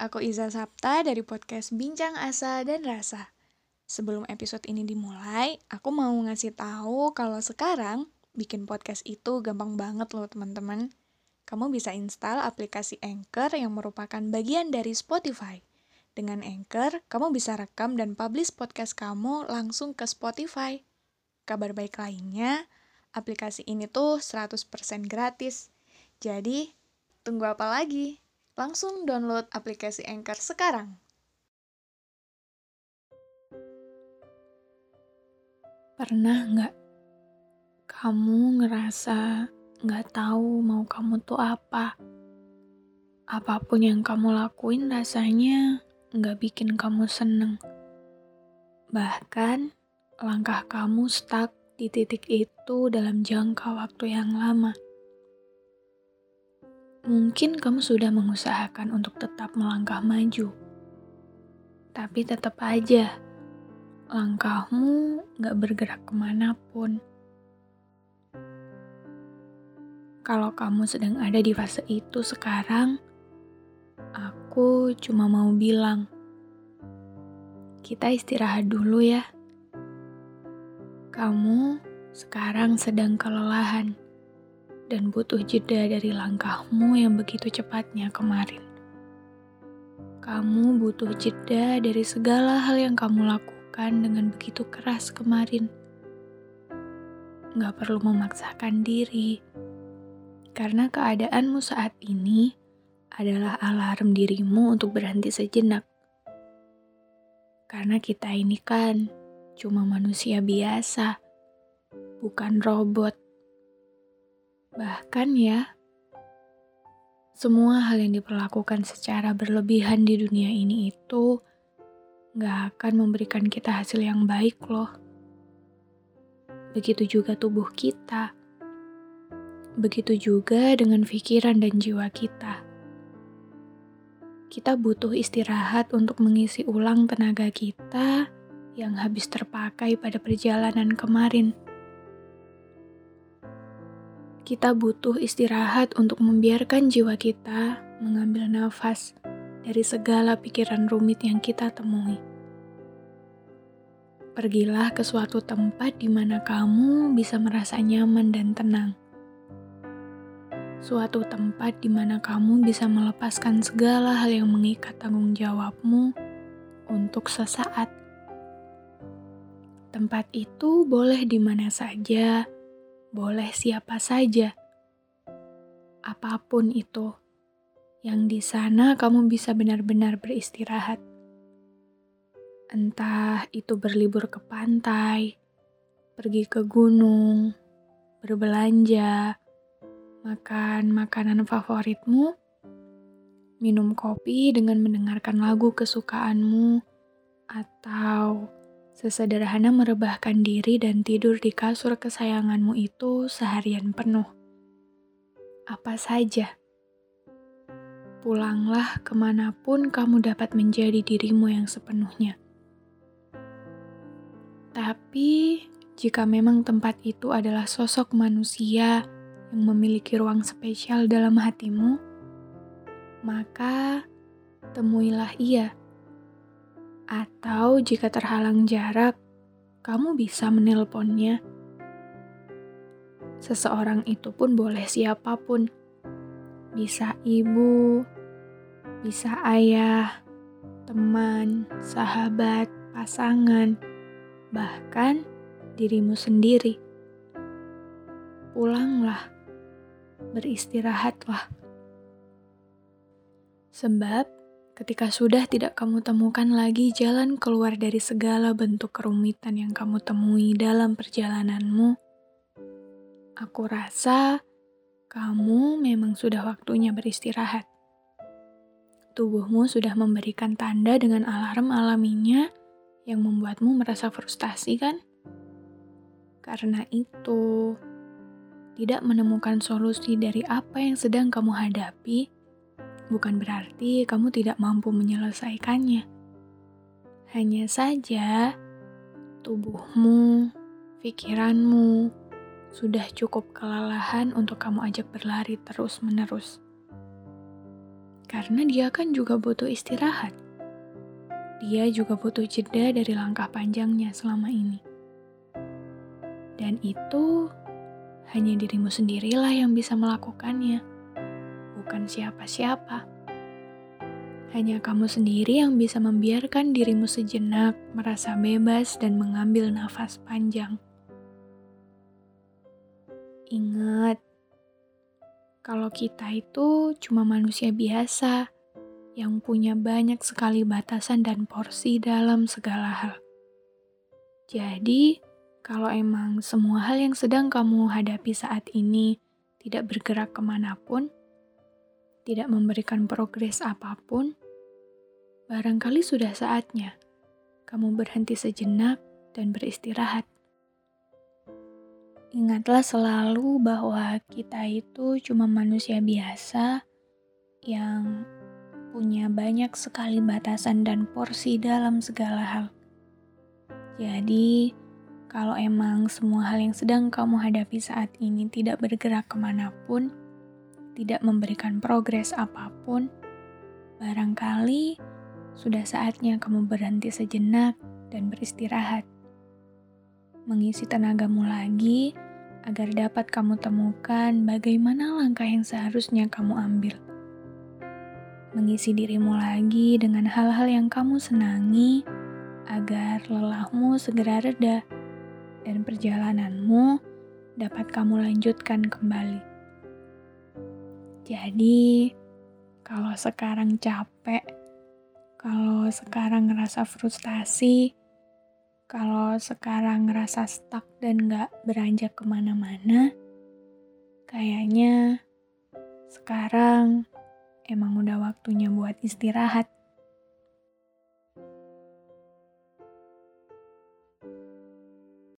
aku Iza Sapta dari podcast Bincang Asa dan Rasa. Sebelum episode ini dimulai, aku mau ngasih tahu kalau sekarang bikin podcast itu gampang banget loh teman-teman. Kamu bisa install aplikasi Anchor yang merupakan bagian dari Spotify. Dengan Anchor, kamu bisa rekam dan publish podcast kamu langsung ke Spotify. Kabar baik lainnya, aplikasi ini tuh 100% gratis. Jadi, tunggu apa lagi? Langsung download aplikasi Anchor sekarang. Pernah nggak kamu ngerasa nggak tahu mau kamu tuh apa? Apa pun yang kamu lakuin rasanya nggak bikin kamu seneng. Bahkan langkah kamu stuck di titik itu dalam jangka waktu yang lama. Mungkin kamu sudah mengusahakan untuk tetap melangkah maju, tapi tetap aja langkahmu gak bergerak ke mana pun. Kalau kamu sedang ada di fase itu sekarang, aku cuma mau bilang, kita istirahat dulu ya. Kamu sekarang sedang kelelahan dan butuh jeda dari langkahmu yang begitu cepatnya kemarin. Kamu butuh jeda dari segala hal yang kamu lakukan dengan begitu keras kemarin. Gak perlu memaksakan diri, karena keadaanmu saat ini adalah alarm dirimu untuk berhenti sejenak. Karena kita ini kan cuma manusia biasa, bukan robot. Bahkan ya, semua hal yang diperlakukan secara berlebihan di dunia ini itu gak akan memberikan kita hasil yang baik loh. Begitu juga tubuh kita. Begitu juga dengan pikiran dan jiwa kita. Kita butuh istirahat untuk mengisi ulang tenaga kita yang habis terpakai pada perjalanan kemarin. Kita butuh istirahat untuk membiarkan jiwa kita mengambil nafas dari segala pikiran rumit yang kita temui. Pergilah ke suatu tempat di mana kamu bisa merasa nyaman dan tenang. Suatu tempat di mana kamu bisa melepaskan segala hal yang mengikat tanggung jawabmu untuk sesaat. Tempat itu boleh di mana saja, boleh siapa saja, apa pun itu yang di sana kamu bisa benar-benar beristirahat. Entah itu berlibur ke pantai, pergi ke gunung, berbelanja, makan makanan favoritmu, minum kopi dengan mendengarkan lagu kesukaanmu, atau sesederhana merebahkan diri dan tidur di kasur kesayanganmu itu seharian penuh. Apa saja pulanglah ke mana pun kamu dapat menjadi dirimu yang sepenuhnya. Tapi, jika memang tempat itu adalah sosok manusia yang memiliki ruang spesial dalam hatimu, maka temuilah ia. Atau jika terhalang jarak, kamu bisa menelponnya. Seseorang itu pun boleh siapa pun bisa ibu, bisa ayah, teman, sahabat, pasangan, bahkan dirimu sendiri. Pulanglah, beristirahatlah. Sebab ketika sudah tidak kamu temukan lagi jalan keluar dari segala bentuk kerumitan yang kamu temui dalam perjalananmu, aku rasa kamu memang sudah waktunya beristirahat. Tubuhmu sudah memberikan tanda dengan alarm alaminya yang membuatmu merasa frustasi, kan? Karena itu, tidak menemukan solusi dari apa yang sedang kamu hadapi bukan berarti kamu tidak mampu menyelesaikannya. Hanya saja, tubuhmu, pikiranmu, sudah cukup kelelahan untuk kamu ajak berlari terus-menerus. Karena dia kan juga butuh istirahat. Dia juga butuh jeda dari langkah panjangnya selama ini. Dan itu hanya dirimu sendirilah yang bisa melakukannya, bukan siapa-siapa. Hanya kamu sendiri yang bisa membiarkan dirimu sejenak merasa bebas dan mengambil nafas panjang. Ingat, kalau kita itu cuma manusia biasa yang punya banyak sekali batasan dan porsi dalam segala hal. Jadi, kalau emang semua hal yang sedang kamu hadapi saat ini tidak bergerak ke mana pun, tidak memberikan progres apa pun, barangkali sudah saatnya kamu berhenti sejenak dan beristirahat. Ingatlah selalu bahwa kita itu cuma manusia biasa yang punya banyak sekali batasan dan porsi dalam segala hal. Jadi, kalau emang semua hal yang sedang kamu hadapi saat ini tidak bergerak ke mana pun, tidak memberikan progres apa pun, barangkali sudah saatnya kamu berhenti sejenak dan beristirahat. Mengisi tenagamu lagi agar dapat kamu temukan bagaimana langkah yang seharusnya kamu ambil. Mengisi dirimu lagi dengan hal-hal yang kamu senangi agar lelahmu segera reda dan perjalananmu dapat kamu lanjutkan kembali. Jadi, kalau sekarang capek, kalau sekarang ngerasa frustasi, kalau sekarang ngerasa stuck dan gak beranjak ke mana-mana, kayaknya sekarang emang udah waktunya buat istirahat.